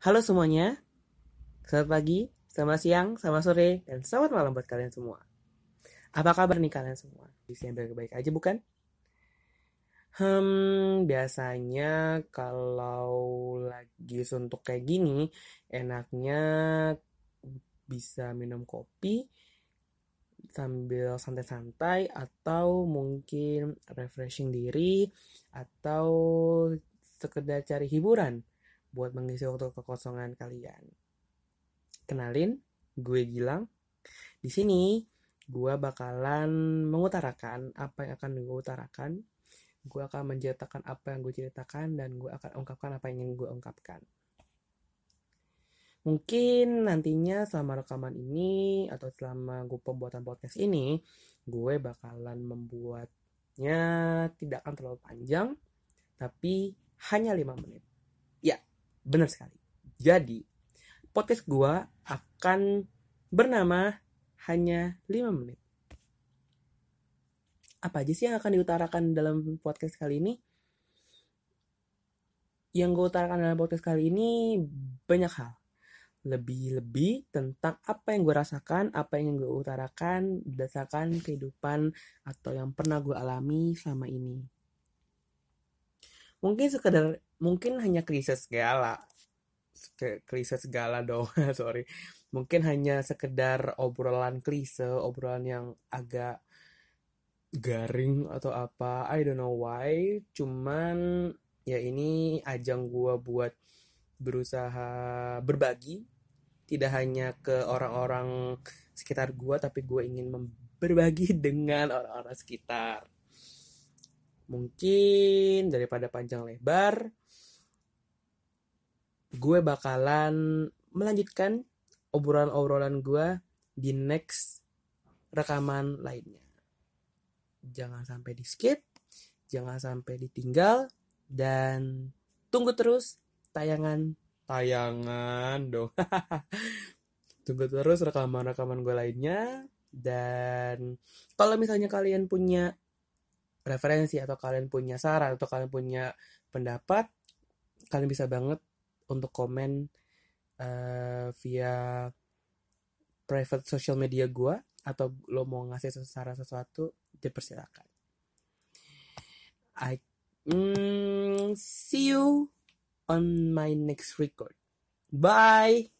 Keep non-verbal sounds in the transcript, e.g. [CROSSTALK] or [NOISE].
Halo semuanya, selamat pagi, selamat siang, selamat sore, dan selamat malam buat kalian semua. Apa kabar nih kalian semua? Bisa yang baik-baik aja bukan? Hmm, biasanya kalau lagi suntuk kayak gini, enaknya bisa minum kopi sambil santai-santai atau mungkin refreshing diri atau sekedar cari hiburan buat mengisi waktu kekosongan kalian. Kenalin, gue Gilang. Di sini gue bakalan mengutarakan apa yang akan gue utarakan. Gue akan menceritakan apa yang gue ceritakan dan gue akan ungkapkan apa yang ingin gue ungkapkan. Mungkin nantinya selama rekaman ini atau selama gue pembuatan podcast ini, gue bakalan membuatnya tidak akan terlalu panjang, tapi hanya 5 menit. Benar sekali. Jadi, podcast gue akan bernama hanya 5 menit. Apa aja sih yang akan diutarakan dalam podcast kali ini? Yang gue utarakan dalam podcast kali ini banyak hal lebih-lebih tentang apa yang gue rasakan, apa yang gue utarakan berdasarkan kehidupan atau yang pernah gue alami selama ini. Mungkin sekedar, mungkin hanya krisis segala, krisis segala dong, [LAUGHS] sorry. Mungkin hanya sekedar obrolan klise, obrolan yang agak garing atau apa, I don't know why. Cuman ya ini ajang gue buat berusaha berbagi tidak hanya ke orang-orang sekitar gue tapi gue ingin berbagi [LAUGHS] dengan orang-orang sekitar mungkin daripada panjang lebar gue bakalan melanjutkan obrolan-obrolan gue di next rekaman lainnya jangan sampai di skip jangan sampai ditinggal dan tunggu terus tayangan tayangan dong. [LAUGHS] Tunggu terus rekaman-rekaman gue lainnya dan kalau misalnya kalian punya referensi atau kalian punya saran atau kalian punya pendapat, kalian bisa banget untuk komen uh, via private social media gue atau lo mau ngasih saran sesuatu dipersilakan. I mm, see you on my next record. Bye.